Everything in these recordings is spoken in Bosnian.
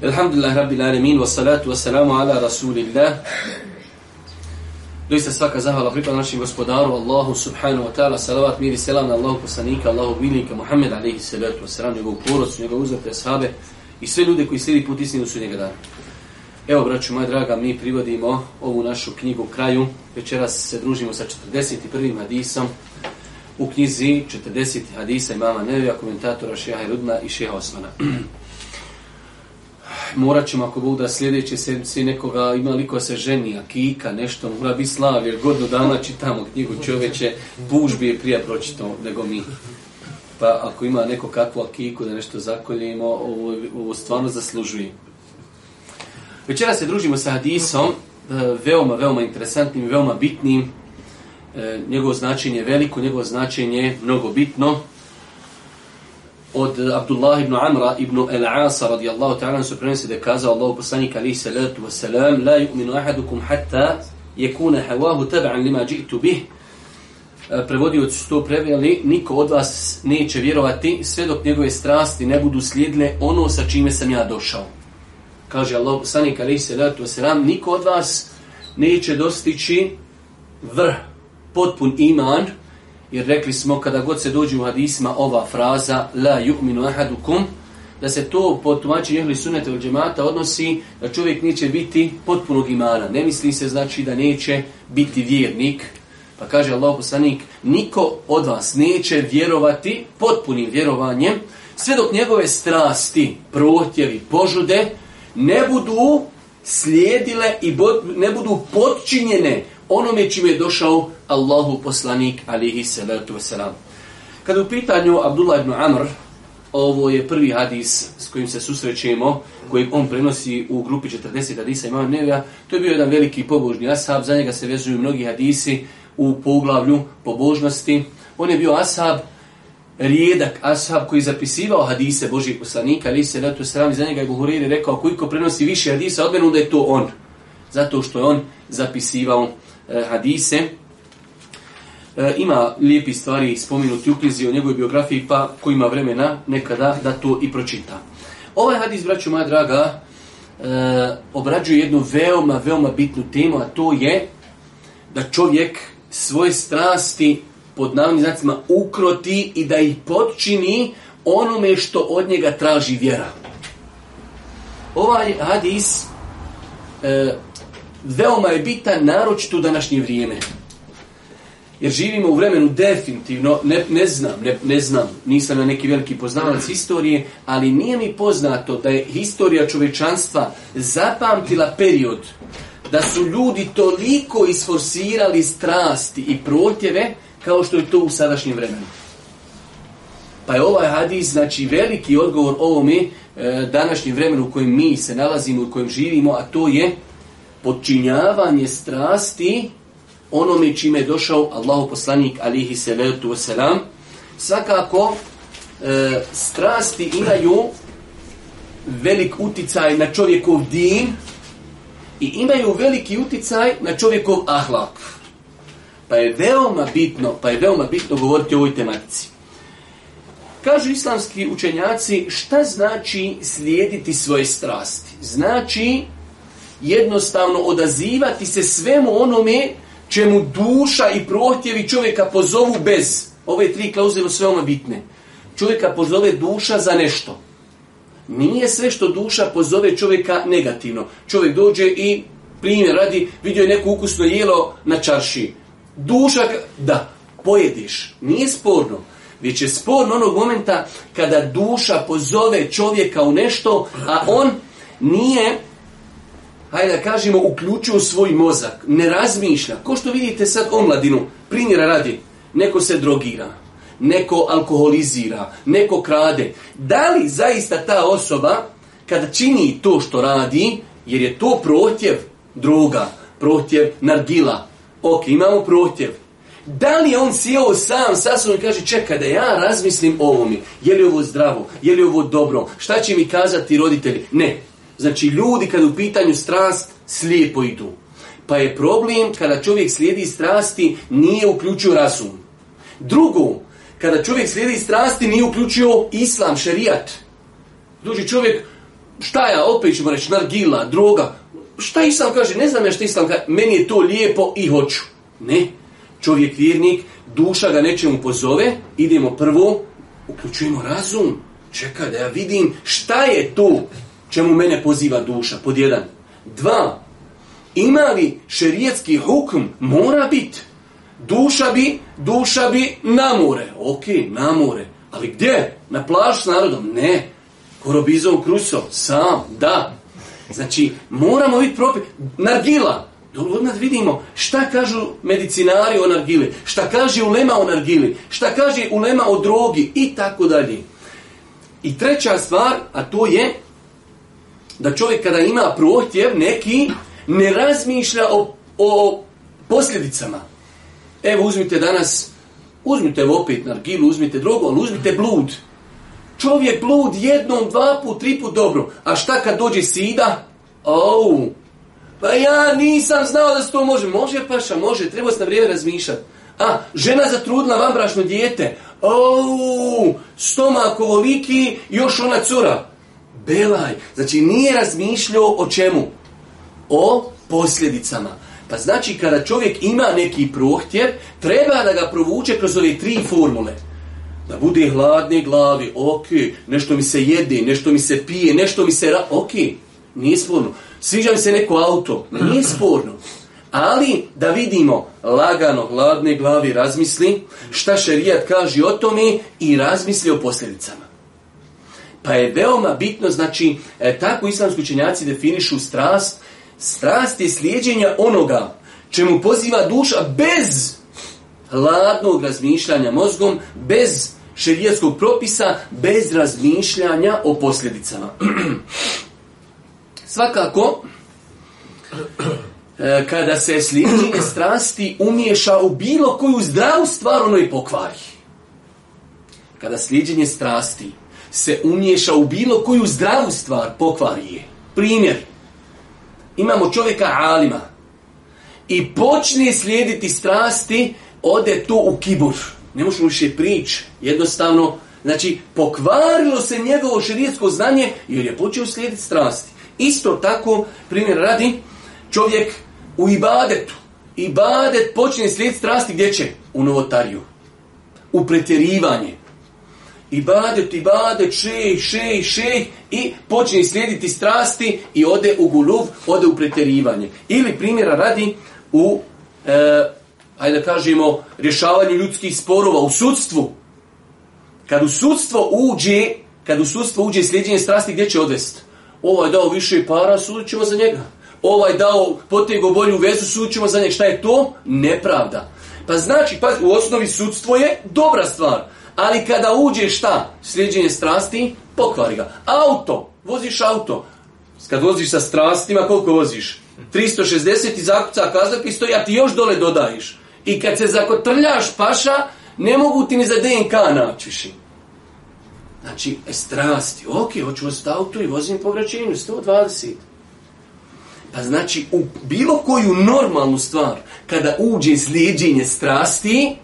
Elhamdulillah rabbil alemin, wassalatu wassalamu ala rasulillah. Doista svaka zahvala pripada našim gospodaru, Allahu subhanahu wa ta'ala, salavat, mir i selam na Allahu poslanika, Allahu bilika, Muhammed alaihi salatu salam njegovu porodcu, njegovu uzvrte ashabe i sve ljude koji slijedi put istinu su njega dana. Evo, braću moja draga, mi privodimo ovu našu knjigu kraju. Večeras se družimo sa 41. hadisom u knjizi 40 hadisa imama Nevija, komentatora Šeha Rudna i Šeha Osmana. morat ćemo ako Bog da sljedeće sedmice nekoga ima liko se ženi, a kika nešto, mora biti slav, jer godno dana čitamo knjigu čoveče, bi je prije pročitao nego mi. Pa ako ima neko kakvu akiku da nešto zakoljimo, ovo, ovo stvarno zaslužuje. Večera se družimo sa hadisom, e, veoma, veoma interesantnim, veoma bitnim. E, njegovo značenje je veliko, njegovo značenje je mnogo bitno od Abdullah ibn Amra ibn Al-Asa radijallahu ta'ala se prenosi da je kazao Allahu poslanik alaihi salatu wassalam la yu'minu ahadukum hatta yakuna hawahu tab'an lima ji'tu bih e, prevodioci su to preveli niko od vas neće vjerovati sve dok njegove strasti ne budu slijedne ono sa čime sam ja došao kaže Allahu poslanik alaihi salatu wasalam niko od vas neće dostići vrh potpun iman jer rekli smo kada god se dođe u hadisma ova fraza la yu'minu ahadukum da se to po tumačenju jehli suneta džemata odnosi da čovjek neće biti potpunog imana. Ne misli se znači da neće biti vjernik. Pa kaže Allah poslanik, niko od vas neće vjerovati potpunim vjerovanjem sve dok njegove strasti, protjevi, požude ne budu slijedile i ne budu podčinjene onome čime je došao Allahu poslanik alihi salatu wasalam. Kada u pitanju Abdullah ibn Amr, ovo je prvi hadis s kojim se susrećemo, koji on prenosi u grupi 40 hadisa imama Nevija, to je bio jedan veliki pobožni ashab, za njega se vezuju mnogi hadisi u poglavlju pobožnosti. On je bio ashab, rijedak ashab koji zapisivao hadise Božih poslanika, ali se letu sram, za njega je govorili rekao koliko prenosi više hadisa od da je to on. Zato što je on zapisivao E, hadise. E, ima lijepi stvari spominuti u knjizi o njegovoj biografiji, pa ko ima vremena nekada da to i pročita. Ovaj hadis, braću moja draga, e, obrađuje jednu veoma, veoma bitnu temu, a to je da čovjek svoje strasti pod navodnim znacima ukroti i da ih podčini onome što od njega traži vjera. Ovaj hadis e, veoma je bitan naročito u današnje vrijeme. Jer živimo u vremenu definitivno, ne, ne znam, ne, znam, nisam ja neki veliki poznavac historije, ali nije mi poznato da je historija čovečanstva zapamtila period da su ljudi toliko isforsirali strasti i protjeve kao što je to u sadašnjem vremenu. Pa je ovaj hadis, znači, veliki odgovor ovome e, današnjem vremenu u kojem mi se nalazimo, u kojem živimo, a to je podčinjavanje strasti onome čime je došao Allahu poslanik alihi salatu wasalam. Svakako, e, strasti imaju velik uticaj na čovjekov din i imaju veliki uticaj na čovjekov ahlak. Pa je veoma bitno, pa je veoma bitno govoriti o ovoj tematici. Kažu islamski učenjaci šta znači slijediti svoje strasti. Znači jednostavno odazivati se svemu onome čemu duša i prohtjevi čovjeka pozovu bez. Ove tri klauzule su veoma bitne. Čovjeka pozove duša za nešto. Nije sve što duša pozove čovjeka negativno. Čovjek dođe i primjer radi, vidio je neko ukusno jelo na čarši. Duša, da, pojediš. Nije sporno. Već je sporno onog momenta kada duša pozove čovjeka u nešto, a on nije hajde da kažemo, uključio svoj mozak, ne razmišlja. Ko što vidite sad omladinu, primjera radi, neko se drogira, neko alkoholizira, neko krade. Da li zaista ta osoba, kada čini to što radi, jer je to protjev droga, protjev nargila, ok, imamo protjev, da li je on sjeo sam sa sobom i kaže čekaj da ja razmislim o mi, je li ovo zdravo, je li ovo dobro, šta će mi kazati roditelji? Ne, Znači ljudi kad u pitanju strast slijepo idu. Pa je problem kada čovjek slijedi strasti nije uključio razum. Drugo, kada čovjek slijedi strasti nije uključio islam, šerijat. Duži čovjek, šta ja, opet ćemo reći, nargila, droga, šta islam kaže, ne znam ja šta islam kaže, meni je to lijepo i hoću. Ne, čovjek vjernik, duša ga nečemu pozove, idemo prvo, uključujemo razum, čekaj da ja vidim šta je to Čemu mene poziva duša? Pod jedan. Dva. Ima li šerijetski hukm? Mora biti. Duša bi, duša bi na more. Ok, na more. Ali gdje? Na plažu s narodom? Ne. Korobizom kruso Sam, da. Znači, moramo biti propi... Nargila. Odmah vidimo šta kažu medicinari o nargili, šta kaže ulema o nargili, šta kaže ulema o drogi i tako dalje. I treća stvar, a to je da čovjek kada ima prohtjev neki ne razmišlja o, posljedicama. Evo uzmite danas, uzmite opet nargilu, uzmite drogu, ali uzmite blud. Čovjek blud jednom, dva put, tri put dobro. A šta kad dođe sida? Au, pa ja nisam znao da se to može. Može paša, može, treba se na vrijeme razmišljati. A, žena zatrudila vam brašno dijete. Au, stomak ovoliki, još ona cura. Belaj. Znači nije razmišljao o čemu? O posljedicama. Pa znači kada čovjek ima neki prohtjev, treba da ga provuče kroz ove tri formule. Da bude hladne glavi, ok, nešto mi se jede, nešto mi se pije, nešto mi se... Ra... Ok, nije sporno. Sviđa mi se neko auto, nije sporno. Ali da vidimo lagano, hladne glavi, razmisli šta šerijat kaže o tome i razmisli o posljedicama. Pa je veoma bitno, znači, e, tako islamski učenjaci definišu strast. Strast je slijedjenja onoga čemu poziva duša bez hladnog razmišljanja mozgom, bez šerijetskog propisa, bez razmišljanja o posljedicama. Svakako, e, kada se slijedjenje strasti umiješa u bilo koju zdravu stvar, ono i pokvari. Kada slijedjenje strasti se umiješa u bilo koju zdravu stvar, pokvari Primjer, imamo čovjeka alima i počne slijediti strasti, ode to u kibur. Ne možemo više prići, jednostavno, znači pokvarilo se njegovo širijetsko znanje jer je počeo slijediti strasti. Isto tako, primjer radi, čovjek u ibadetu, ibadet počne slijediti strasti gdje će? U novotariju, u pretjerivanje, Ibadet, ibadet, šej, šej, šej i počne slijediti strasti i ode u guluv, ode u pretjerivanje. Ili primjera radi u, e, ajde da kažemo, rješavanju ljudskih sporova u sudstvu. Kad u sudstvo uđe, kad u sudstvo uđe sljeđenje strasti, gdje će odvesti? Ovaj dao više para, sudućemo za njega. Ovaj dao potego bolju vezu, sudućemo za njega. Šta je to? Nepravda. Pa znači, pa u osnovi sudstvo je dobra stvar. Ali kada uđe šta? Slijeđenje strasti, pokvari ga. Auto, voziš auto. Kad voziš sa strastima, koliko voziš? 360 i zakuca kazak i stoji, a ti još dole dodaješ. I kad se zakotrljaš paša, ne mogu ti ni za DNK naći Znači, e, strasti. Ok, hoću vas auto i vozim po vraćenju, 120. Pa znači, u bilo koju normalnu stvar, kada uđe slijedjenje strasti,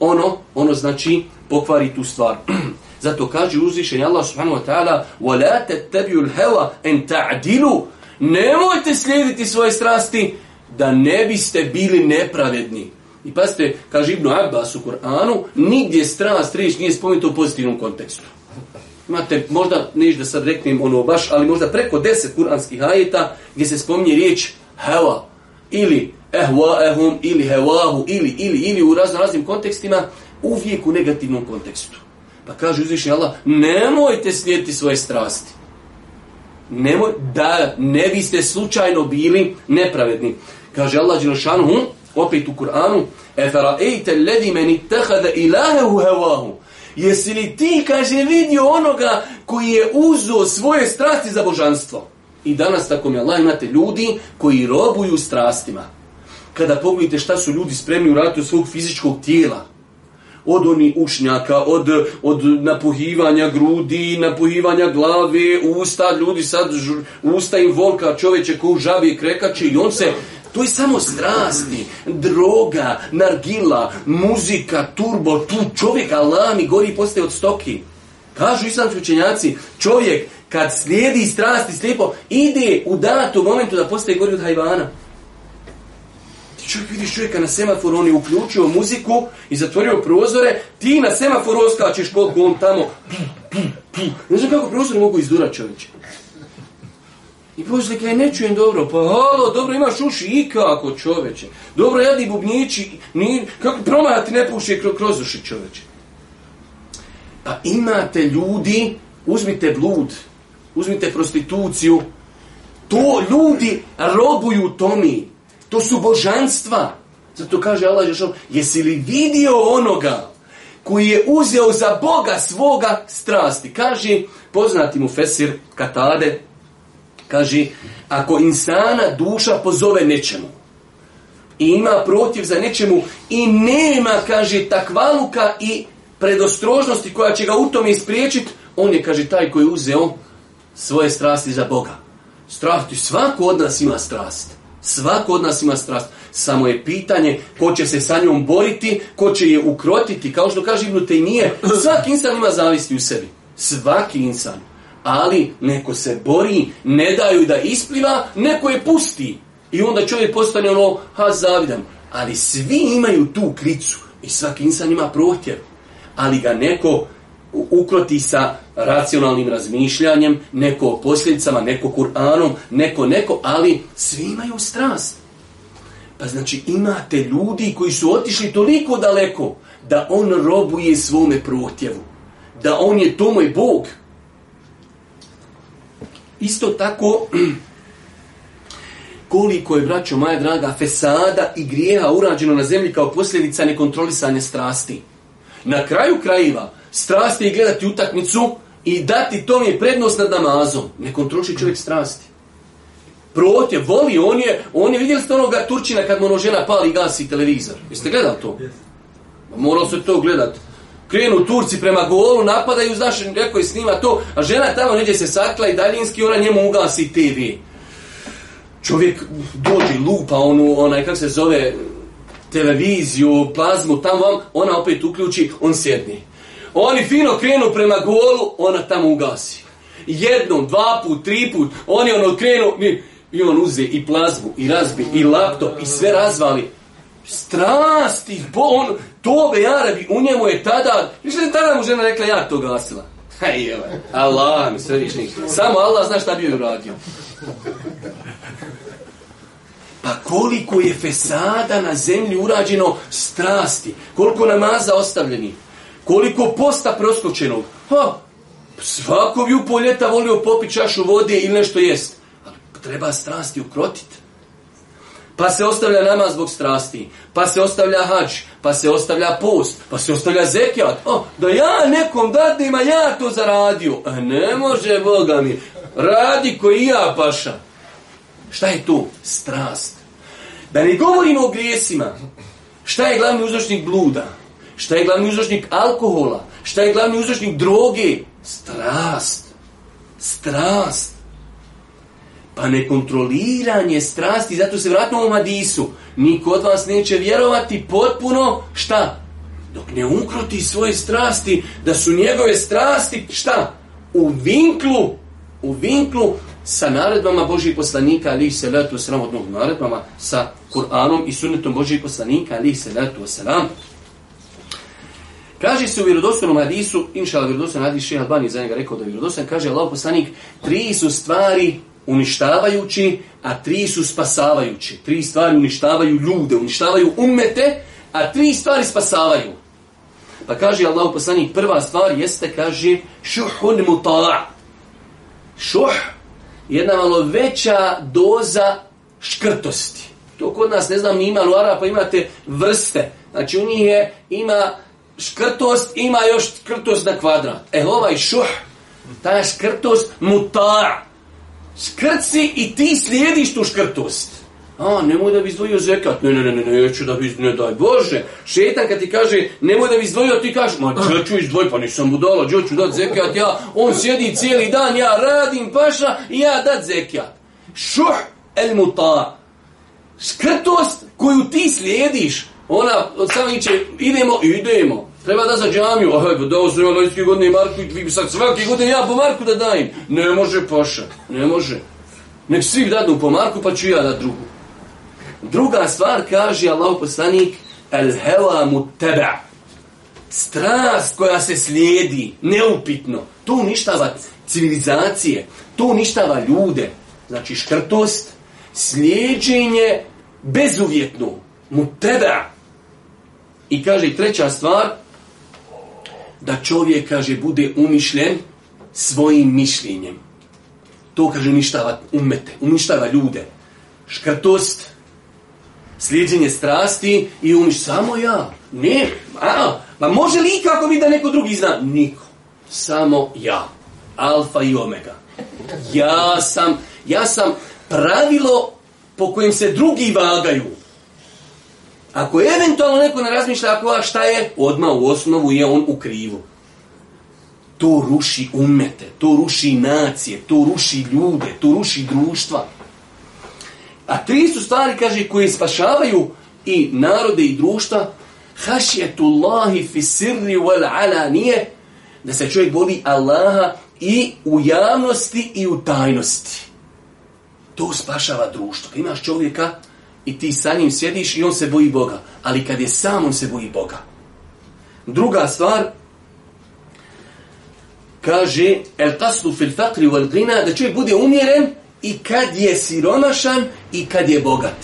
ono, ono znači pokvari tu stvar. Zato kaže uzvišenje Allah subhanahu wa ta'ala وَلَا تَتَّبِيُ الْهَوَا Nemojte slijediti svoje strasti da ne biste bili nepravedni. I pazite, kaže Ibnu Abbas u Koranu, nigdje strast riječ nije spomenuta u pozitivnom kontekstu. Imate možda, nešto da sad reknem ono baš, ali možda preko deset kuranskih ajeta gdje se spominje riječ hela, ili ehvaehum, ili hevahu, ili, ili, ili u razno raznim kontekstima, uvijek u negativnom kontekstu. Pa kaže uzvišnji Allah, nemojte slijediti svoje strasti. Nemoj, da ne biste slučajno bili nepravedni. Kaže Allah opet u Kur'anu, Efera'ejte ledi meni tehada ilahehu hevahu. Jesi li ti, kaže, vidio onoga koji je uzo svoje strasti za božanstvo? I danas tako mi Allah imate ljudi koji robuju strastima. Kada pogledajte šta su ljudi spremni u od svog fizičkog tijela, od onih ušnjaka, od, od napuhivanja grudi, napuhivanja glave, usta, ljudi sad, usta im volka čovječe ko u žabi krekače i on se, to je samo strasti, droga, nargila, muzika, turbo, tu čovjek alami gori postaje od stoki. Kažu islamski učenjaci, čovjek kad slijedi strasti slijepo, ide u datu momentu da postaje gori od hajvana. Ti čovjek vidiš čovjeka na semaforu, on je uključio muziku i zatvorio prozore, ti na semaforu oskačeš kod on tamo. Ne znam kako prozore mogu izdurati čovječe. I Bože, kaj ne čujem dobro, pa halo, dobro imaš uši i kako čoveče. Dobro jedi bubnjići, ni, kako promaja ti ne puši kroz uši čoveče. Pa imate ljudi, uzmite blud, Uzmite prostituciju. To ljudi robuju tomi. To su božanstva. Zato kaže Allah Žešan, jesi li vidio onoga koji je uzeo za Boga svoga strasti? Kaže, poznati mu Fesir Katade, kaže, ako insana duša pozove nečemu, i ima protiv za nečemu i nema, kaže, takvaluka i predostrožnosti koja će ga u tome ispriječiti, on je, kaže, taj koji je uzeo svoje strasti za Boga. Strasti, svako od nas ima strast. Svako od nas ima strast. Samo je pitanje ko će se sa njom boriti, ko će je ukrotiti. Kao što kaže Ibnu nije. Svaki insan ima zavisti u sebi. Svaki insan. Ali neko se bori, ne daju da ispliva, neko je pusti. I onda čovjek postane ono, ha, zavidan. Ali svi imaju tu kricu. I svaki insan ima prohtjev. Ali ga neko ukroti sa racionalnim razmišljanjem, neko o posljedicama, neko Kur'anom, neko neko, ali svi imaju strast. Pa znači imate ljudi koji su otišli toliko daleko da on robuje svome protjevu. Da on je to moj Bog. Isto tako, koliko je, braćo moja draga, fesada i grijeha urađeno na zemlji kao posljedica nekontrolisanja strasti. Na kraju krajeva, strasti i gledati utakmicu i dati tom je prednost nad namazom. Ne kontroliši čovjek mm. strasti. Protje voli, on je, on je, vidjeli ste onoga Turčina kad mu ono žena pali i gasi televizor. Jeste gledali to? Moralo se to gledati. Krenu Turci prema golu, napadaju, znaš, neko je snima to, a žena tamo neđe se sakla i daljinski, ona njemu ugasi TV. Čovjek dođe, lupa onu, onaj, kako se zove, televiziju, plazmu, tamo vam, ona opet uključi, on sjedni. Oni fino krenu prema golu, ona tamo ugasi. Jednom, dva put, tri put, oni ono krenu, i on uze i plazmu, i razbi, i laptop, i sve razvali. Strasti, bo, on, jarabi, u njemu je tada, više tada mu žena rekla, ja to gasila. Hej, Allah mi Samo Allah zna šta bi joj radio. Pa koliko je fesada na zemlji urađeno strasti, koliko namaza ostavljenih. Koliko posta proskočenog... Ha, svako bi u poljeta volio popiti čašu vode ili nešto jest. Ali treba strasti ukrotiti. Pa se ostavlja nama zbog strasti, pa se ostavlja hač... pa se ostavlja post, pa se ostavlja zekijat. Oh, da ja nekom dadim, a ja to zaradio. A e, ne može, Boga mi. Radi i ja, paša. Šta je to? Strast. Da ne govorimo o grijesima. Šta je glavni uzročnik bluda? Šta je glavni uzročnik alkohola? Šta je glavni uzročnik droge? Strast. Strast. Pa nekontroliranje strasti, zato se vratimo u Madisu. Niko od vas neće vjerovati potpuno, šta? Dok ne ukroti svoje strasti, da su njegove strasti, šta? U vinklu, u vinklu sa naredbama Božih poslanika, ali se letu sramotnog naredbama, sa Kur'anom i sunnetom Božih poslanika, ali se letu sram. Kaže se u vjerodostojnom hadisu, inšala vjerodostojnom hadis Šeha Albani za njega rekao da je kaže Allah poslanik, tri su stvari uništavajući, a tri su spasavajući. Tri stvari uništavaju ljude, uništavaju umete, a tri stvari spasavaju. Pa kaže Allah poslanik, prva stvar jeste, kaže, šuhun mutala. Šuh, jedna malo veća doza škrtosti. To kod nas, ne znam, ni ima luara, pa imate vrste. Znači, u njih je, ima škrtost ima još škrtost na kvadrat. E ovaj šuh, ta škrtost muta. Škrci i ti slijediš tu škrtost. A, nemoj da bi izdvojio zekat. Ne, ne, ne, ne, neću da bi, ne daj Bože. Šetan kad ti kaže, nemoj da bi izdvojio, ti kažeš, ma dža ah. ću izdvoj, pa nisam budala, ću dat zekat, ja, on sjedi cijeli dan, ja radim paša i ja dat zekat. Šuh el muta. Škrtost koju ti slijediš, ona od će iće, idemo, idemo. Treba da za džamiju, ovaj dao sam ja godine Marku i sad svaki godine ja po Marku da dajem. Ne može paša, ne može. Nek svi dadu po Marku pa ću ja da drugu. Druga stvar kaže Allah poslanik El hela mu tebe. Strast koja se slijedi, neupitno. To uništava civilizacije, to uništava ljude. Znači škrtost, slijedženje bezuvjetno, mu tebe. I kaže treća stvar, da čovjek, kaže, bude umišljen svojim mišljenjem. To, kaže, uništava umete, uništava ljude. Škrtost, slijedjenje strasti i umiš samo ja. Ne, a, ma može li ikako biti da neko drugi zna? Niko. Samo ja. Alfa i omega. Ja sam, ja sam pravilo po kojem se drugi vagaju. Ako eventualno neko ne razmišlja ako šta je, odmah u osnovu je on u krivu. To ruši umete, to ruši nacije, to ruši ljude, to ruši društva. A tri su stvari, kaže, koje spašavaju i narode i društva. Hašjetullahi fi sirri ala nije Da se čovjek boli Allaha i u javnosti i u tajnosti. To spašava društvo. imaš čovjeka i ti sa njim sjediš i on se boji Boga. Ali kad je sam, on se boji Boga. Druga stvar, kaže, el kaslu fil fakri wal glina, da čovjek bude umjeren i kad je siromašan i kad je bogat.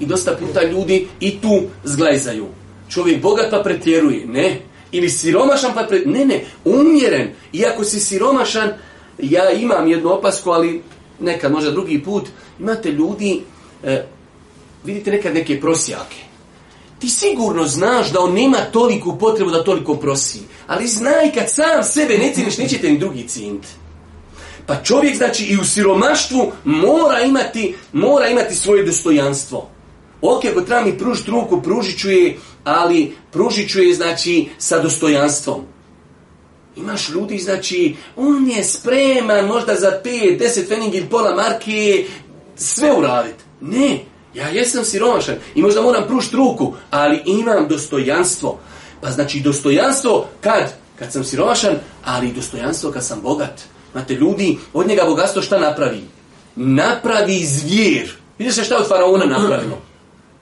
I dosta puta ljudi i tu zglajzaju. Čovjek bogat pa pretjeruje, ne. Ili siromašan pa pretjeruje, ne, ne, umjeren. Iako si siromašan, ja imam jednu opasku, ali nekad možda drugi put, imate ljudi, e, vidite nekad neke prosjake. Ti sigurno znaš da on nema toliku potrebu da toliko prosi. Ali znaj kad sam sebe ne ciniš, nećete ni drugi cint. Pa čovjek znači i u siromaštvu mora imati, mora imati svoje dostojanstvo. Ok, ako treba mi pružiti ruku, pružit ću je, ali pružit ću je znači sa dostojanstvom. Imaš ljudi, znači, on je spreman možda za 5, 10 fening ili pola marke sve uraditi. Ne, ja jesam siromašan i možda moram prušt ruku, ali imam dostojanstvo. Pa znači dostojanstvo kad? Kad sam siromašan, ali i dostojanstvo kad sam bogat. Znate, ljudi, od njega bogatstvo šta napravi? Napravi zvijer. Vidite se šta od faraona napravilo?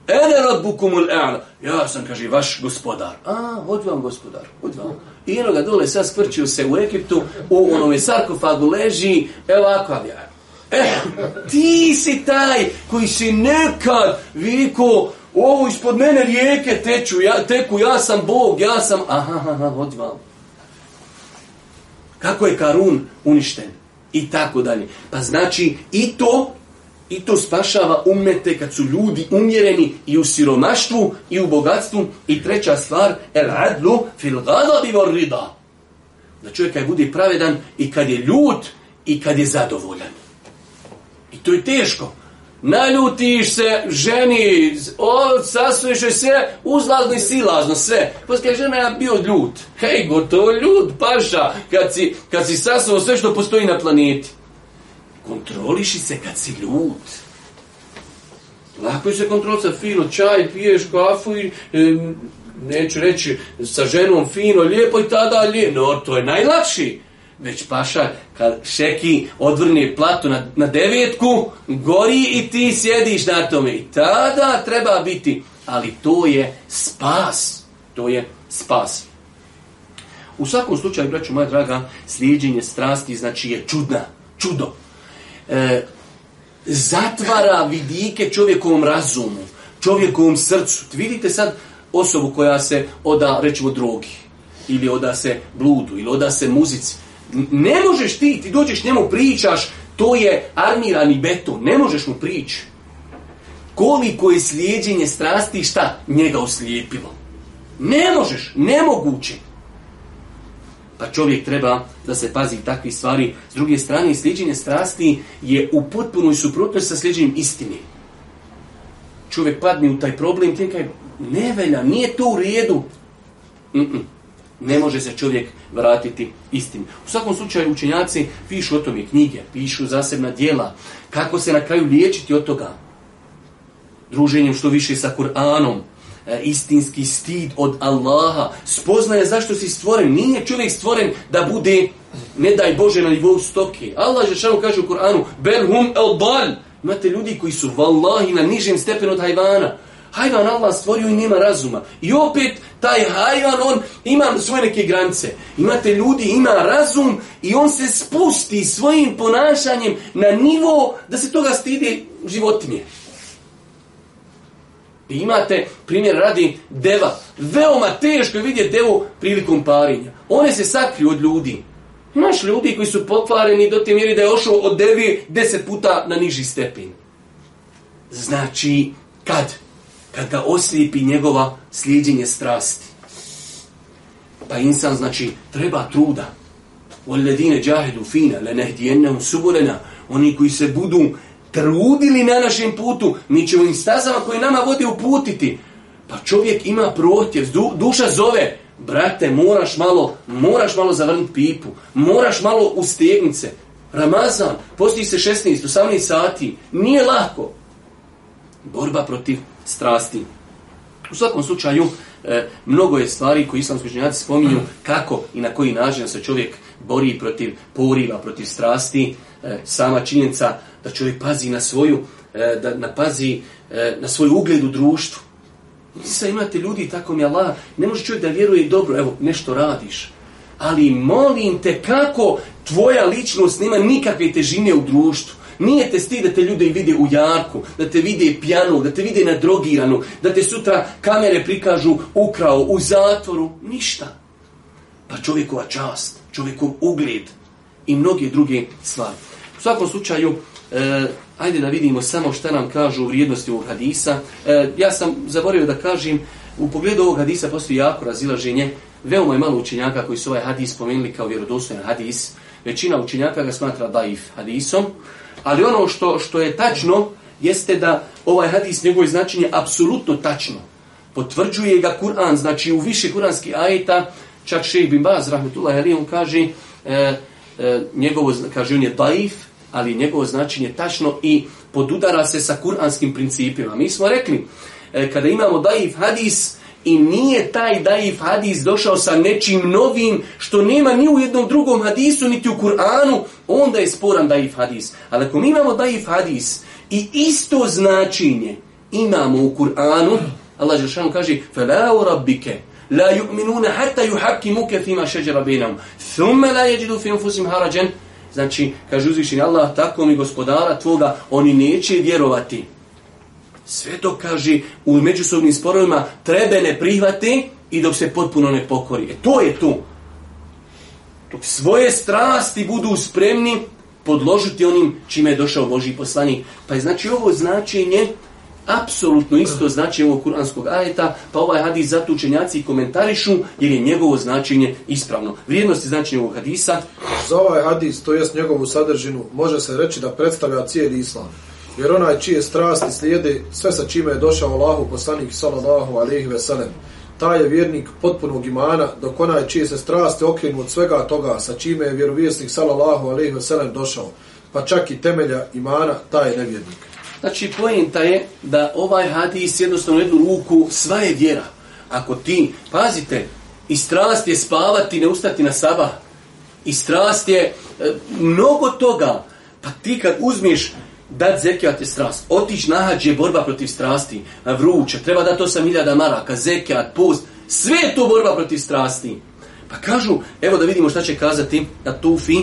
Ene od e'la. Ja sam, kaže, vaš gospodar. A, od vam gospodar, od vam. I jednoga dole sad skvrčio se u Egiptu, u onome sarkofagu leži, evo Eh, ti si taj koji si nekad viko, ovo ispod mene rijeke teču, ja, teku, ja sam Bog, ja sam, aha, aha, Kako je Karun uništen? I tako dalje. Pa znači, i to, i to spašava umete kad su ljudi umjereni i u siromaštvu, i u bogatstvu. I treća stvar, el adlu fil gadabi rida. Da čovjek kad bude pravedan i kad je ljud i kad je zadovoljan to je teško. Naljutiš se, ženi, sasuješ se, uzlazno i silazno, sve. Poslije žena je bio ljut. Hej, gotovo ljut, paša, kad si, kad si sasuo sve što postoji na planeti. Kontroliši se kad si ljut. Lako je se sa fino, čaj, piješ kafu i... E, neću reći, sa ženom fino, lijepo i tada lijepo. No, to je najlakši. Već paša kad šeki odvrne platu na, na devetku, gori i ti sjediš na tome. I tada treba biti. Ali to je spas. To je spas. U svakom slučaju, braću moja draga, sliđenje strasti znači je čudna, čudo. E, zatvara vidike čovjekovom razumu, čovjekovom srcu. Vidite sad osobu koja se oda, rećemo, drogi, ili oda se bludu, ili oda se muzici. Ne možeš ti, ti dođeš njemu pričaš, to je armirani beton, ne možeš mu prići. Koliko je slijedjenje strasti šta njega oslijepilo. Ne možeš, nemoguće. Pa čovjek treba da se pazi takvih stvari. S druge strane, slijedjenje strasti je u potpunoj suprotnosti sa slijedjenjem istine. Čovjek padne u taj problem, ti kaj, ne velja, nije to u redu. Mm -mm ne može se čovjek vratiti istim. U svakom slučaju učenjaci pišu o tome knjige, pišu zasebna dijela, kako se na kraju liječiti od toga. Druženjem što više sa Kur'anom, e, istinski stid od Allaha, spoznaje zašto si stvoren. Nije čovjek stvoren da bude, ne daj Bože, na nivou stoke. Allah Žešanu kaže u Kur'anu, bel hum el bal. Imate ljudi koji su vallahi na nižem stepenu od hajvana. Hajvan Allah stvorio i nema razuma. I opet taj hajvan, on ima svoje neke granice. Imate ljudi, ima razum i on se spusti svojim ponašanjem na nivo da se toga stidi životinje. I imate, primjer radi, deva. Veoma teško je vidjeti devu prilikom parinja. One se sakriju od ljudi. Imaš ljudi koji su pokvareni do te mjeri da je ošao od devi deset puta na niži stepin. Znači, kad? Kada ga oslijepi njegova slijedjenje strasti. Pa insan, znači, treba truda. Oledine džahedu fina, le suburena, oni koji se budu trudili na našem putu, mi ćemo im stazama koje nama vode uputiti. Pa čovjek ima protjev, duša zove, brate, moraš malo, moraš malo zavrniti pipu, moraš malo ustegnuti se. Ramazan, postoji se 16, 18 sati, nije lako. Borba protiv strasti. U svakom slučaju, e, mnogo je stvari koje islamski učenjaci spominju kako i na koji način se čovjek bori protiv poriva, protiv strasti. E, sama činjenica da čovjek pazi na svoju, e, da na svoj ugled u društvu. sad imate ljudi, tako mi Allah, ne može čovjek da vjeruje dobro, evo, nešto radiš. Ali molim te kako tvoja ličnost nema nikakve težine u društvu. Nije te stid da te ljudi vide u jarku, da te vide pjanu, da te vide na drogiranu, da te sutra kamere prikažu ukrao u zatvoru, ništa. Pa čovjekova čast, čovjekov ugled i mnoge druge stvari. U svakom slučaju, e, ajde da vidimo samo šta nam kažu vrijednosti ovog hadisa. E, ja sam zaboravio da kažem, u pogledu ovog hadisa postoji jako razilaženje. Veoma je malo učenjaka koji su ovaj hadis spomenuli kao vjerodostojan hadis. Većina učenjaka ga smatra daif hadisom. Ali ono što, što je tačno, jeste da ovaj hadis, njegovo značenje apsolutno tačno. Potvrđuje ga Kur'an, znači u više kuranskih ajeta, čak šejh bin Baz, rahmetullah, ali on kaže, e, e njegovo, kaže on je daif, ali njegovo značenje tačno i podudara se sa kuranskim principima. Mi smo rekli, e, kada imamo daif hadis, i nije taj daif hadis došao sa nečim novim što nema ni u jednom drugom hadisu niti u Kur'anu, onda je sporan daif hadis. Ali ako mi imamo daif hadis i isto značenje imamo u Kur'anu, Allah Žešanu kaže فَلَا رَبِّكَ لَا يُؤْمِنُونَ حَتَّى يُحَكِّمُكَ ima شَجَرَ بَيْنَهُمْ ثُمَّ لَا يَجِدُ فِي أَنفُسِهِمْ Znači, kaže uzvišeni Allah, tako mi gospodara tvoga, oni neće vjerovati sve to kaže u međusobnim sporovima trebe ne prihvati i dok se potpuno ne pokori. E to je tu. Dok svoje strasti budu spremni podložiti onim čime je došao Boži poslanik. Pa je znači ovo značenje apsolutno isto značenje ovog kuranskog ajeta, pa ovaj hadis zato učenjaci komentarišu jer je njegovo značenje ispravno. Vrijednosti i značenje ovog hadisa. Za ovaj hadis, to jest njegovu sadržinu, može se reći da predstavlja cijeli islam jer onaj čije strasti slijede sve sa čime je došao Allahu poslanik sallallahu alejhi ve sellem. Taj je vjernik potpunog imana, dok onaj čije se strasti okrenu od svega toga sa čime je vjerovjesnik sallallahu alejhi ve sellem došao, pa čak i temelja imana, taj je nevjernik. Znači, poenta je da ovaj hadis jednostavno jednu ruku sva je vjera. Ako ti, pazite, i strast je spavati, ne ustati na sabah. I strast je e, mnogo toga. Pa ti kad uzmiš dat zekijat je strast. Otić hađ je borba protiv strasti. Vruće, treba dati 8.000 maraka, zekijat, post. Sve je to borba protiv strasti. Pa kažu, evo da vidimo šta će kazati na Tufi.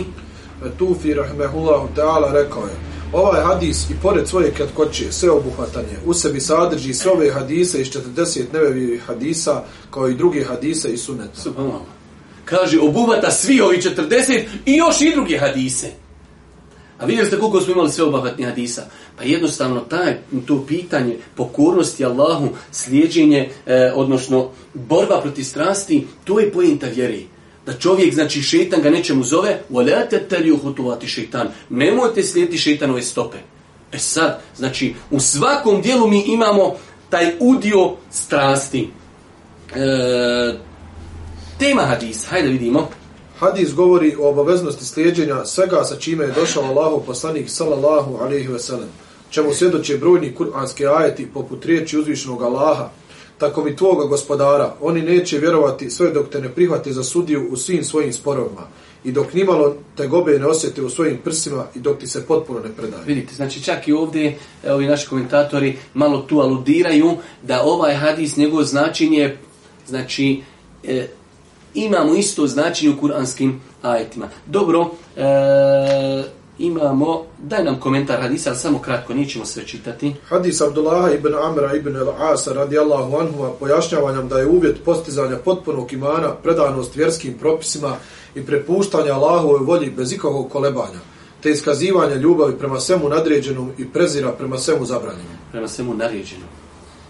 Tufi, rahmehullahu ta'ala, rekao je. Ovaj hadis i pored svoje kratkoće, sve obuhvatanje, u sebi sadrži sve ove hadise iz 40 nevevi hadisa, kao i druge hadise i suneta. Kaže, obuhvata svi ovi 40 i još i druge hadise. A vidjeli ste koliko smo imali sve obavatni hadisa. Pa jednostavno taj, to pitanje pokornosti Allahu, slijeđenje, e, odnosno borba protiv strasti, to je pojenta vjeri. Da čovjek, znači šetan ga nečemu zove, volete li uhutovati šetan. Nemojte slijediti šetanove stope. E sad, znači u svakom dijelu mi imamo taj udio strasti. E, tema hadisa, hajde vidimo. Hadis govori o obaveznosti slijedjenja svega sa čime je došao Allahov poslanik sallallahu alejhi ve sellem, čemu svjedoče brojni kuranski ajeti poput riječi uzvišenog Allaha, tako mi tvoga gospodara, oni neće vjerovati sve dok te ne prihvate za sudiju u svim svojim sporovima i dok nimalo te gobe ne osjete u svojim prsima i dok ti se potpuno ne predaje. Vidite, znači čak i ovdje ovi naši komentatori malo tu aludiraju da ovaj hadis, njegovo značenje, znači e, imamo isto znači u kuranskim ajetima. Dobro, e, imamo, daj nam komentar hadisa, ali samo kratko, nećemo sve čitati. Hadis Abdullah ibn Amra ibn al-Asa radijallahu anhu pojašnjava nam da je uvjet postizanja potpunog imana predanost vjerskim propisima i prepuštanja Allahove volji bez ikakvog kolebanja te iskazivanje ljubavi prema svemu nadređenom i prezira prema svemu zabranjenom. Prema svemu nadređenom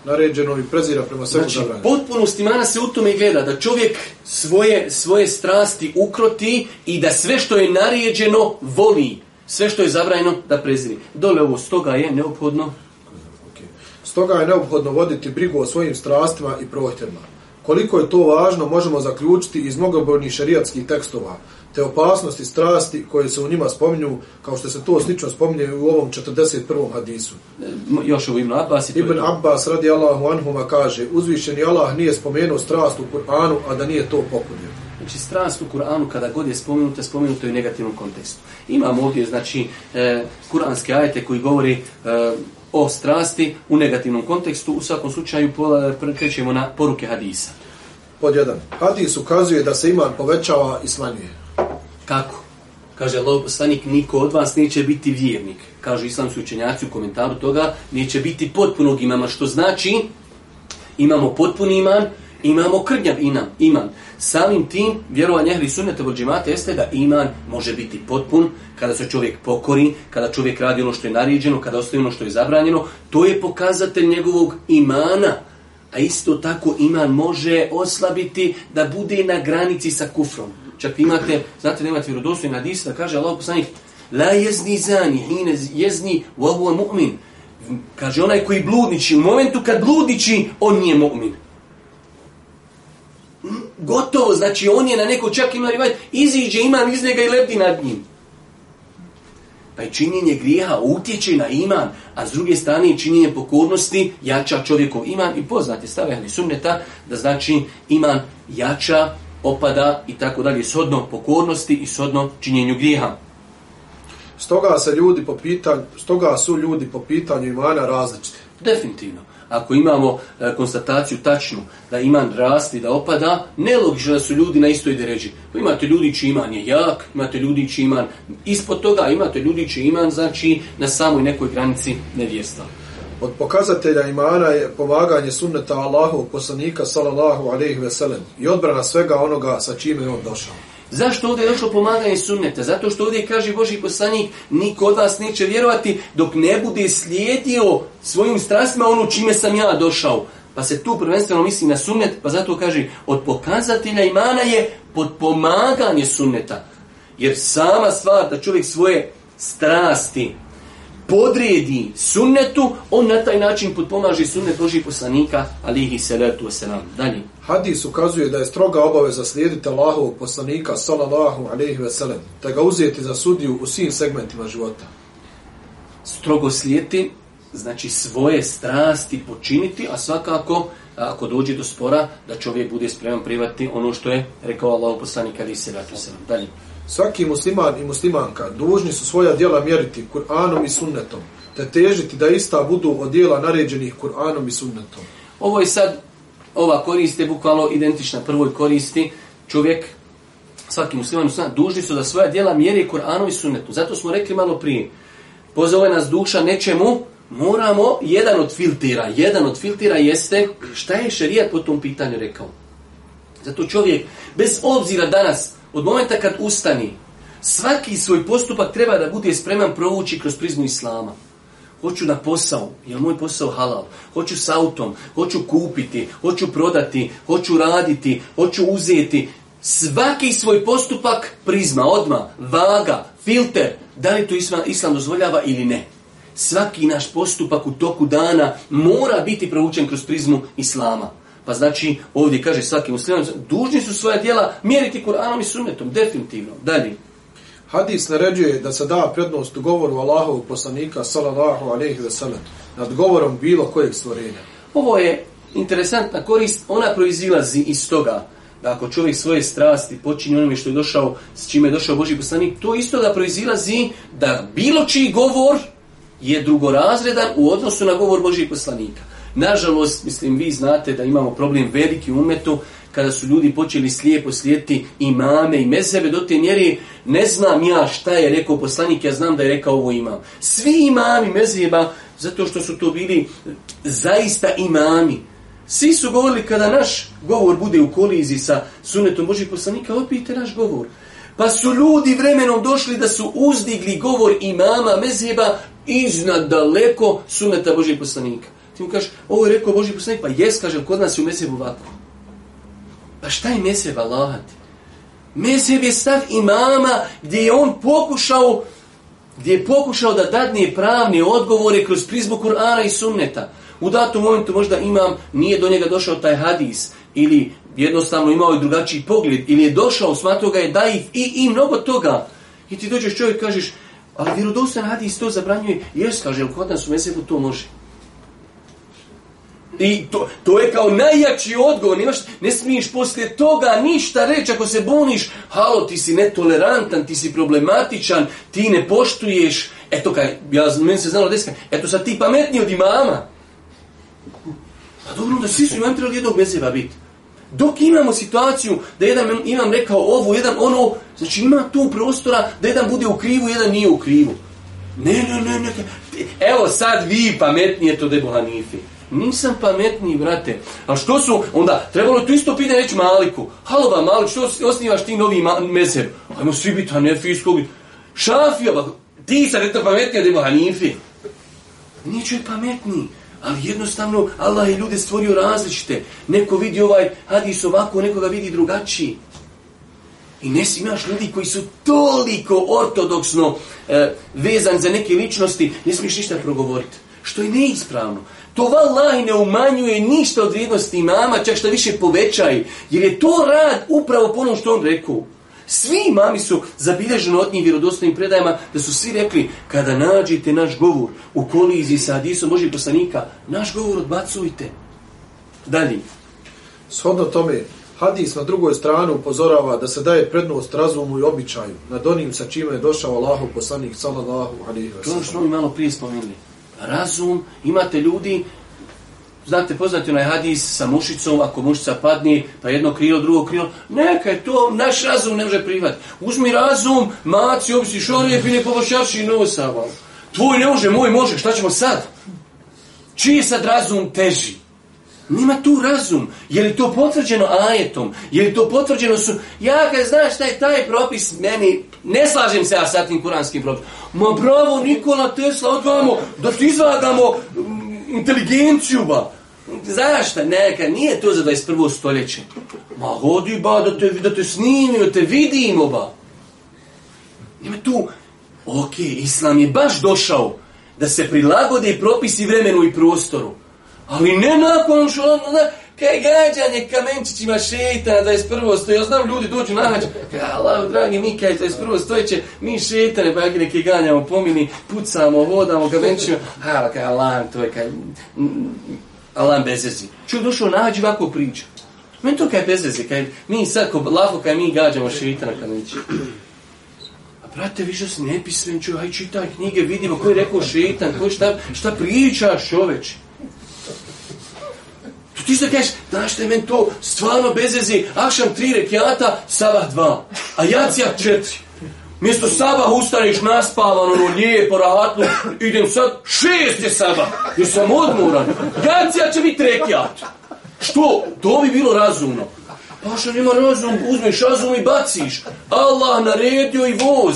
naređeno i prezira prema svemu. znači, potpunost imana se u tome gleda, da čovjek svoje, svoje strasti ukroti i da sve što je naređeno voli. Sve što je zabranjeno da preziri. Dole ovo, stoga je neophodno... Stoga je neophodno voditi brigu o svojim strastima i prohtjevima. Koliko je to važno možemo zaključiti iz mnogobrojnih šerijatskih tekstova, te opasnosti strasti koje se u njima spominju, kao što se to slično spominje u ovom 41. hadisu. Još u Ibn Abbas. Ibn Abbas radi Allahu anhuma kaže, uzvišeni Allah nije spomenuo strast u Kur'anu, a da nije to popunio. Znači, strast u Kur'anu, kada god je spomenuta je u negativnom kontekstu. Imamo ovdje, znači, e, kuranske ajete koji govori e, o strasti u negativnom kontekstu. U svakom slučaju e, prekrećemo na poruke hadisa. Pod jedan. Hadis ukazuje da se iman povećava i smanjuje. Kako? Kaže Allah poslanik, niko od vas neće biti vjernik. Kažu islamski učenjaci u komentaru toga, neće biti potpunog imama. Što znači, imamo potpuni iman, imamo krnjav inam, iman. Samim tim, vjerovanje ehli sunnete vol jeste da iman može biti potpun kada se čovjek pokori, kada čovjek radi ono što je nariđeno, kada ostaje ono što je zabranjeno. To je pokazatelj njegovog imana. A isto tako iman može oslabiti da bude na granici sa kufrom. Čak imate, znate da imate vjerodostojni hadis da kaže Allah poslanik La jezni zani, hine jezni, huwa mu'min. Kaže onaj koji bludniči, u momentu kad bludniči, on nije mu'min. Hmm? Gotovo, znači on je na neko čak ima rivaj iziđe imam iz njega i lebdi nad njim. Pa i činjenje grijeha utječe na iman, a s druge strane činjenje pokornosti jača čovjekov iman i poznate, stave ali sunneta da znači iman jača opada i tako dalje, shodno pokornosti i shodno činjenju grijeha. Stoga, se ljudi po stoga su ljudi po pitanju imana različiti. Definitivno. Ako imamo e, konstataciju tačnu da iman rasti, da opada, nelogično da su ljudi na istoj deređi. Pa imate ljudi čiji iman je jak, imate ljudi čiji iman ispod toga, imate ljudi čiji iman znači na samoj nekoj granici nevjesta. Od pokazatelja imana je pomaganje sunneta Allahu poslanika sallallahu alejhi ve sellem i odbrana svega onoga sa čime je on došao. Zašto ovdje je došlo pomaganje sunneta? Zato što ovdje kaže Boži poslanik, niko od vas neće vjerovati dok ne bude slijedio svojim strastima ono čime sam ja došao. Pa se tu prvenstveno misli na sunnet, pa zato kaže od pokazatelja imana je pomaganje sunneta. Jer sama stvar da čovjek svoje strasti podredi sunnetu, on na taj način potpomaže sunnet Božih poslanika, alihi salatu wasalam. Dalje. Hadis ukazuje da je stroga obaveza slijediti Allahovog poslanika, salallahu alaihi veselem, te ga uzeti za sudiju u svim segmentima života. Strogo slijediti, znači svoje strasti počiniti, a svakako ako dođe do spora, da čovjek bude spreman privati ono što je rekao Allahov poslanik, alihi salatu Dalje. Svaki musliman i muslimanka dužni su svoja djela mjeriti Kur'anom i sunnetom, te težiti da ista budu od djela naređenih Kur'anom i sunnetom. Ovo je sad, ova koriste bukvalo identična prvoj koristi. Čovjek, svaki musliman i musliman, dužni su da svoja djela mjeri Kur'anom i sunnetom. Zato smo rekli malo prije, pozove nas duša nečemu, moramo, jedan od filtira, jedan od filtira jeste šta je šerijat po tom pitanju rekao. Zato čovjek, bez obzira danas, od momenta kad ustani, svaki svoj postupak treba da bude spreman provući kroz prizmu Islama. Hoću na posao, je moj posao halal? Hoću s autom, hoću kupiti, hoću prodati, hoću raditi, hoću uzeti. Svaki svoj postupak prizma, odma, vaga, filter, da li to islam, islam dozvoljava ili ne. Svaki naš postupak u toku dana mora biti provučen kroz prizmu Islama. Pa znači, ovdje kaže svaki musliman, dužni su svoja djela mjeriti Kur'anom i sunnetom, definitivno. Dalje. Hadis naređuje da se da prednost govoru Allahovog poslanika salallahu alaihi ve nad govorom bilo kojeg stvorenja. Ovo je interesantna korist, ona proizilazi iz toga da ako čovjek svoje strasti počinje onome što je došao, s čime je došao Boži poslanik, to isto da proizilazi da bilo čiji govor je drugorazredan u odnosu na govor Božih poslanika. Nažalost, mislim, vi znate da imamo problem veliki umetu, kada su ljudi počeli slijepo slijediti imame i mezebe, do te mjeri ne znam ja šta je rekao poslanik, ja znam da je rekao ovo imam. Svi imami mezeba, zato što su to bili zaista imami. Svi su govorili kada naš govor bude u kolizi sa sunetom Božih poslanika, opijte naš govor. Pa su ljudi vremenom došli da su uzdigli govor imama mezeba iznad daleko suneta Božih poslanika. Ti mu kažeš, ovo je rekao Boži poslanik, pa jes, kažem, kod nas je u mesebu ovako. Pa šta je meseb lahati Meseb je stav imama gdje je on pokušao gdje je pokušao da dadne pravne odgovore kroz prizmu Kur'ana i sunneta. U datom momentu možda imam, nije do njega došao taj hadis, ili jednostavno imao je drugačiji pogled, ili je došao, smatrao ga je da ih i, i mnogo toga. I ti dođeš čovjek kažeš, ali vjerodostan hadis to zabranjuje. Jes, kaže, kod nas u mesebu to može. I to, to je kao najjači odgovor, ne smiješ poslije toga ništa reći ako se buniš, halo ti si netolerantan, ti si problematičan, ti ne poštuješ, eto kaj, ja, meni se znalo deska, eto sad ti pametniji od imama. pa dobro, onda svi su imam trebali jednog mezeba biti. Dok imamo situaciju da jedan imam rekao ovo, jedan ono, znači ima tu prostora da jedan bude u krivu, jedan nije u krivu. Ne, ne, ne, ne. Evo sad vi pametnije to debo Hanifi. Nisam pametniji, brate. A što su, onda, trebalo tu isto pitanje reći Maliku. Halo ba, Malik, što osnivaš ti novi mezheb? Ajmo svi biti Hanefijsko, biti. Šafija, ba, ti sam eto pametnija ima Hanifi. Nije pametniji. Ali jednostavno, Allah je ljude stvorio različite. Neko vidi ovaj hadis ovako, neko ga vidi drugačiji. I ne imaš ljudi koji su toliko ortodoksno e, vezani za neke ličnosti, ne smiješ ništa progovoriti. Što je neispravno. To vallahi ne umanjuje ništa od vrijednosti imama, čak što više povećaj, jer je to rad upravo po onom što on rekao. Svi imami su zabilježeni od njih vjerodostojnim predajama da su svi rekli kada nađete naš govor u koliziji sa hadisom Božih poslanika, naš govor odbacujte. Dalje. Shodno tome, hadis na drugoj strani upozorava da se daje prednost razumu i običaju nad onim sa čime je došao Allahu poslanik sallallahu alejhi ve To što mi malo prije spomenuli razum, imate ljudi, znate, poznati onaj hadis sa mušicom, ako mušica padne, pa jedno krilo, drugo krilo, neka je to, naš razum ne može prihvatiti. Uzmi razum, maci, obisni šorijep i ne i nosa Tvoj ne može, moj može, šta ćemo sad? Čiji sad razum teži? Nema tu razum. Je li to potvrđeno ajetom? Je li to potvrđeno su... Ja kad znaš taj taj propis meni... Ne slažem se ja sa tim kuranskim propisom. Ma bravo Nikola Tesla, odvamo da ti izvagamo mm, inteligenciju ba. Znaš neka, nije to za 21. stoljeće. Ma hodi ba, da te, da te snimimo, da te vidimo ba. Nema tu... Ok, Islam je baš došao da se prilagode propisi vremenu i prostoru. Ali ne nakon što on, na, kaj gađanje kamenčićima šetana 21. stoje. Ja znam ljudi dođu na kaj Allah, dragi mi, kaj 21. stojeće, mi šetane ja pa kaj ganjamo pomini, pucamo, vodamo kamenčićima. Hala, kaj Allah, to je kaj, Allah bez jezi. Ču došao hađu ovako priču. Meni to kaj bez jezi, kaj mi sad ko lako kaj mi gađamo šetana kamenčićima. Brate, više ne nepismen, čuj, aj čitaj knjige, vidimo koji je rekao šetan, koji šta, šta pričaš čoveče. Tu ti što kažeš, znaš što je meni to stvarno bezvezi, akšam tri rekiata, sabah dva, a jacija četiri. Mjesto sabah ustaneš naspavan, ono lijepo, rahatno, idem sad, šest je sabah, jer sam odmoran. Jacija će biti rekiat. Što? To bi bilo razumno. Pa što nema razum, uzmeš razum i baciš. Allah naredio i voz.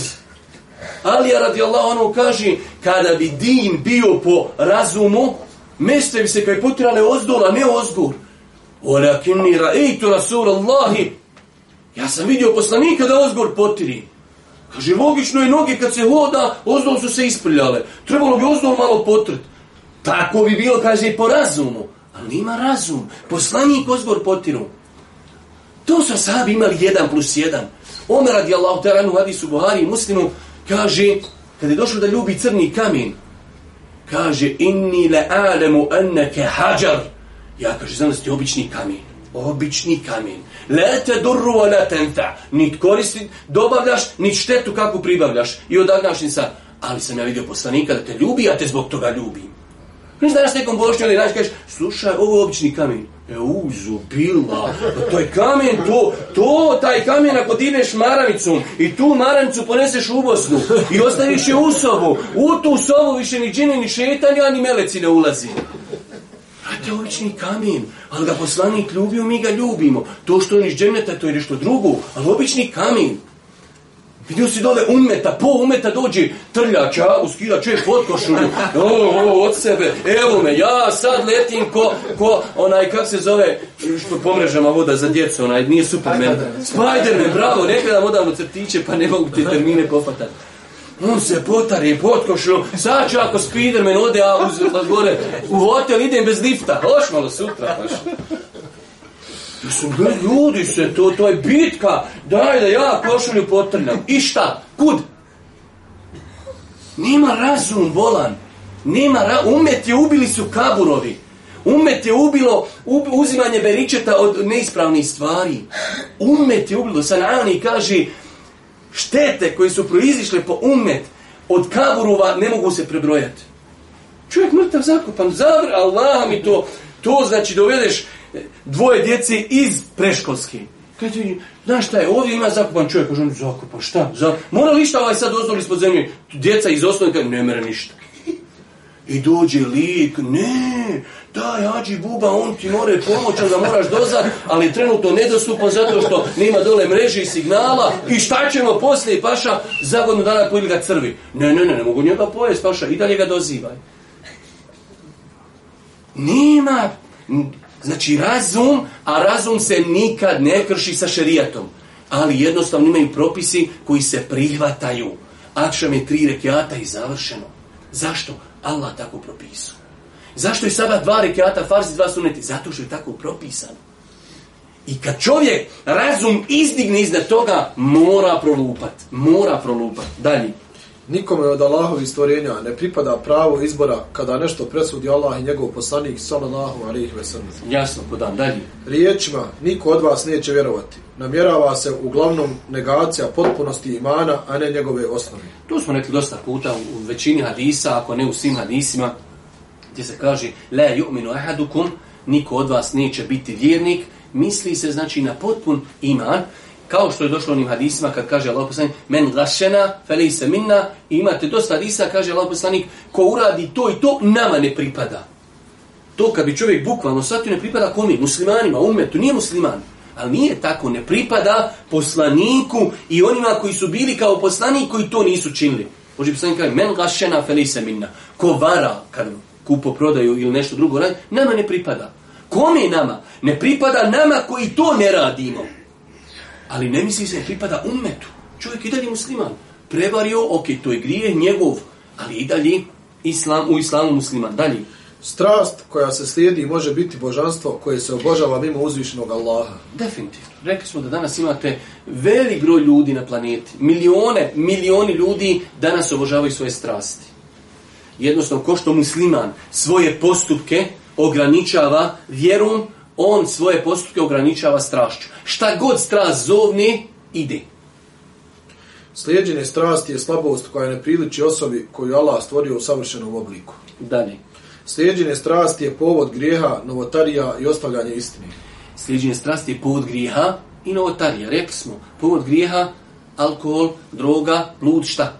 Alija radi Allah ono kaže, kada bi din bio po razumu, bi se kaj potirale ozdola, ne ozgur. Olakinni ra'eitu Allahi. Ja sam vidio poslanika da ozgor potiri. Kaže, logično je noge kad se hoda, ozdol su se isprljale. Trebalo bi ozdol malo potret. Tako bi bilo, kaže, po razumu. Ali nima razum. Poslanik ozgor potiru. To su sahabi imali jedan plus jedan. Omer radi u taranu hadisu Buhari i muslimu kaže, kad je došao da ljubi crni kamen, Kaže, inni le alemu enneke hađar. Ja kaže, znam da ste obični kamen. Obični kamen. Lete te durru, tenta. Nit koristi, dobavljaš, nit štetu kako pribavljaš. I odagnaš ni sad. Ali sam ja vidio poslanika da te ljubi, a te zbog toga ljubim znam, danas nekom bošnju ali nađeš, slušaj, ovo je obični kamen. E, uzu, bila, to je kamen, to, to, taj kamen ako dineš maramicom i tu Maravicu poneseš u Bosnu i ostaviš je u sobu, u tu sobu više ni džine, ni šetanja, ni meleci ne ulazi. A obični kamen, ali ga poslanik ljubio, mi ga ljubimo. To što je iz to je nešto drugo, ali obični kamen. Gdje si dole umeta, po umeta dođi, trljača, a uskida čovjek od sebe, evo me, ja sad letim ko, ko onaj, kak se zove, što pomrežama voda za djecu, onaj, nije Superman. Spiderman, bravo, nekada vodam u crtiće, pa ne mogu te termine pofatati. On se potari potkošu, sad ću ako Spiderman ode, a uz, gore, u hotel idem bez lifta, hoš malo sutra, hoš. Ja ljudi se, to, to je bitka, daj da ja košulju potrljam. I šta? Kud? Nema razum, volan. Nema ra Umet je ubili su kaburovi. Umet je ubilo uzimanje beričeta od neispravnih stvari. Umet je ubilo. Sanani kaže, štete koje su proizišle po umet od kaburova ne mogu se prebrojati. Čovjek mrtav zakupan, zavr, Allah mi to, to znači dovedeš dvoje djece iz preškolske. Kaj ti, znaš šta je, ovdje ima zakupan čovjek, kaže on, zakupan, šta, Za... mora li šta ovaj sad ispod zemlje, djeca iz osnovne, ne mere ništa. I dođe lik, ne, taj Ađi Buba, on ti more pomoći, onda moraš dozat, ali trenutno nedostupan zato što nema dole mreže i signala i šta ćemo poslije, paša, za godinu dana pojeli ga crvi. Ne, ne, ne, ne mogu njega pojest, paša, i dalje ga dozivaj. Nema, znači razum, a razum se nikad ne krši sa šerijatom. Ali jednostavno imaju propisi koji se prihvataju. Akšam je tri rekiata i završeno. Zašto? Allah tako propisao. Zašto je sada dva rekiata farzi, dva suneti? Zato što je tako propisano. I kad čovjek razum izdigne iznad toga, mora prolupat. Mora prolupat. Dalje. Nikome od Allahovi stvorenja ne pripada pravo izbora kada nešto presudi Allah i njegov poslanik sallallahu alejhi ve sellem. Jasno, podam dalje. Riječima niko od vas neće vjerovati. Namjerava se uglavnom negacija potpunosti imana, a ne njegove osnove. Tu smo rekli dosta puta u većini hadisa, ako ne u svim hadisima, gdje se kaže la yu'minu ahadukum, niko od vas neće biti vjernik, misli se znači na potpun iman kao što je došlo onim hadisima kad kaže Allah poslanik men gašena felejse minna i imate dosta hadisa kaže Allah poslanik ko uradi to i to nama ne pripada. To kad bi čovjek bukvalno sati ne pripada komi? Muslimanima, umetu, nije musliman. Ali nije tako, ne pripada poslaniku i onima koji su bili kao poslanik koji to nisu činili. Može poslanik kaže men gašena felejse minna. Ko vara kad kupo prodaju ili nešto drugo radi, nama ne pripada. Kome nama? Ne pripada nama koji to ne radimo. Ali ne misli se pripada umetu, Čovjek i dalje musliman. Prevario, ok, to je grije njegov, ali i dalje islam, u islamu musliman. Dalje. Strast koja se slijedi može biti božanstvo koje se obožava mimo uzvišenog Allaha. Definitivno. Rekli smo da danas imate velik broj ljudi na planeti. Milione, milioni ljudi danas obožavaju svoje strasti. Jednostavno, ko što musliman svoje postupke ograničava vjerom on svoje postupke ograničava strašću. Šta god strast zovni ide. Slijeđenje strasti je slabost koja ne priliči osobi koju Allah stvorio u savršenom obliku. Dalje. Slijeđenje strasti je povod grijeha, novotarija i ostavljanje istine. Slijeđenje strasti je povod grijeha i novotarija. Rekli smo, povod grijeha, alkohol, droga, blud, šta?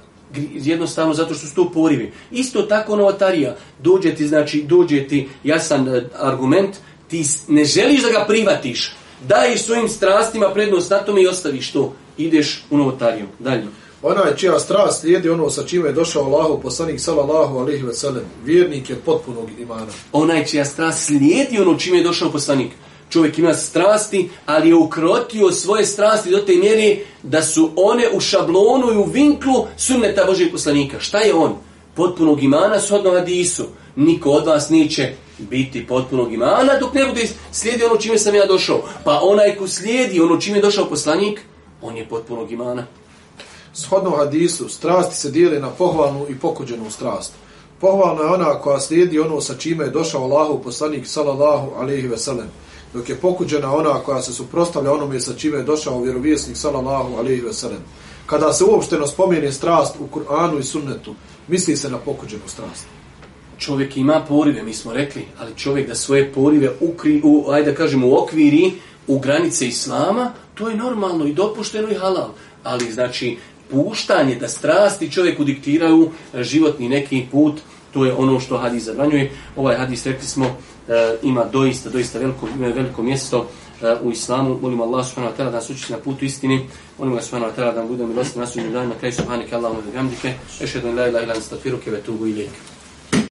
jednostavno zato što su to porivi. Isto tako novotarija. Dođe ti, znači, dođe ti jasan e, argument, ti ne želiš da ga privatiš. Daješ svojim strastima prednost na tome i ostaviš to. Ideš u novotariju. Dalje. Ona je čija strast slijedi ono sa čime je došao Allahu poslanik sallallahu alejhi ve sellem. Vjernik je potpunog imana. Ona je čija strast slijedi ono čime je došao poslanik. Čovjek ima strasti, ali je ukrotio svoje strasti do te mjeri da su one u šablonu i u vinklu sunneta Božeg poslanika. Šta je on? Potpunog imana shodno hadisu. Niko od vas neće biti potpunog imana dok ne bude slijedi ono čime sam ja došao. Pa onaj ko slijedi ono čime je došao poslanik, on je potpunog imana. Shodno hadisu, strasti se dijeli na pohvalnu i pokuđenu strast. Pohvalna je ona koja slijedi ono sa čime je došao Allahu poslanik sallallahu ve veselem, dok je pokuđena ona koja se suprostavlja onome sa čime je došao vjerovjesnik sallallahu ve veselem. Kada se uopšteno spomeni strast u Kur'anu i sunnetu, misli se na pokuđenu strast čovjek ima porive, mi smo rekli, ali čovjek da svoje porive ukri, u, ajde da kažem, u okviri, u granice islama, to je normalno i dopušteno i halal. Ali znači, puštanje da strasti čovjeku diktiraju e, životni neki put, to je ono što hadis zabranjuje. Ovaj hadis, rekli smo, e, ima doista, doista veliko, e, veliko mjesto u islamu. Molim Allah subhanahu wa ta'ala da nas uči na putu istini. Molim Allah subhanahu wa ta'ala da nam bude i na sudnjem danima. Kaj kraju, Allahumma bihamdike. Ešhedu la ilaha illa anta wa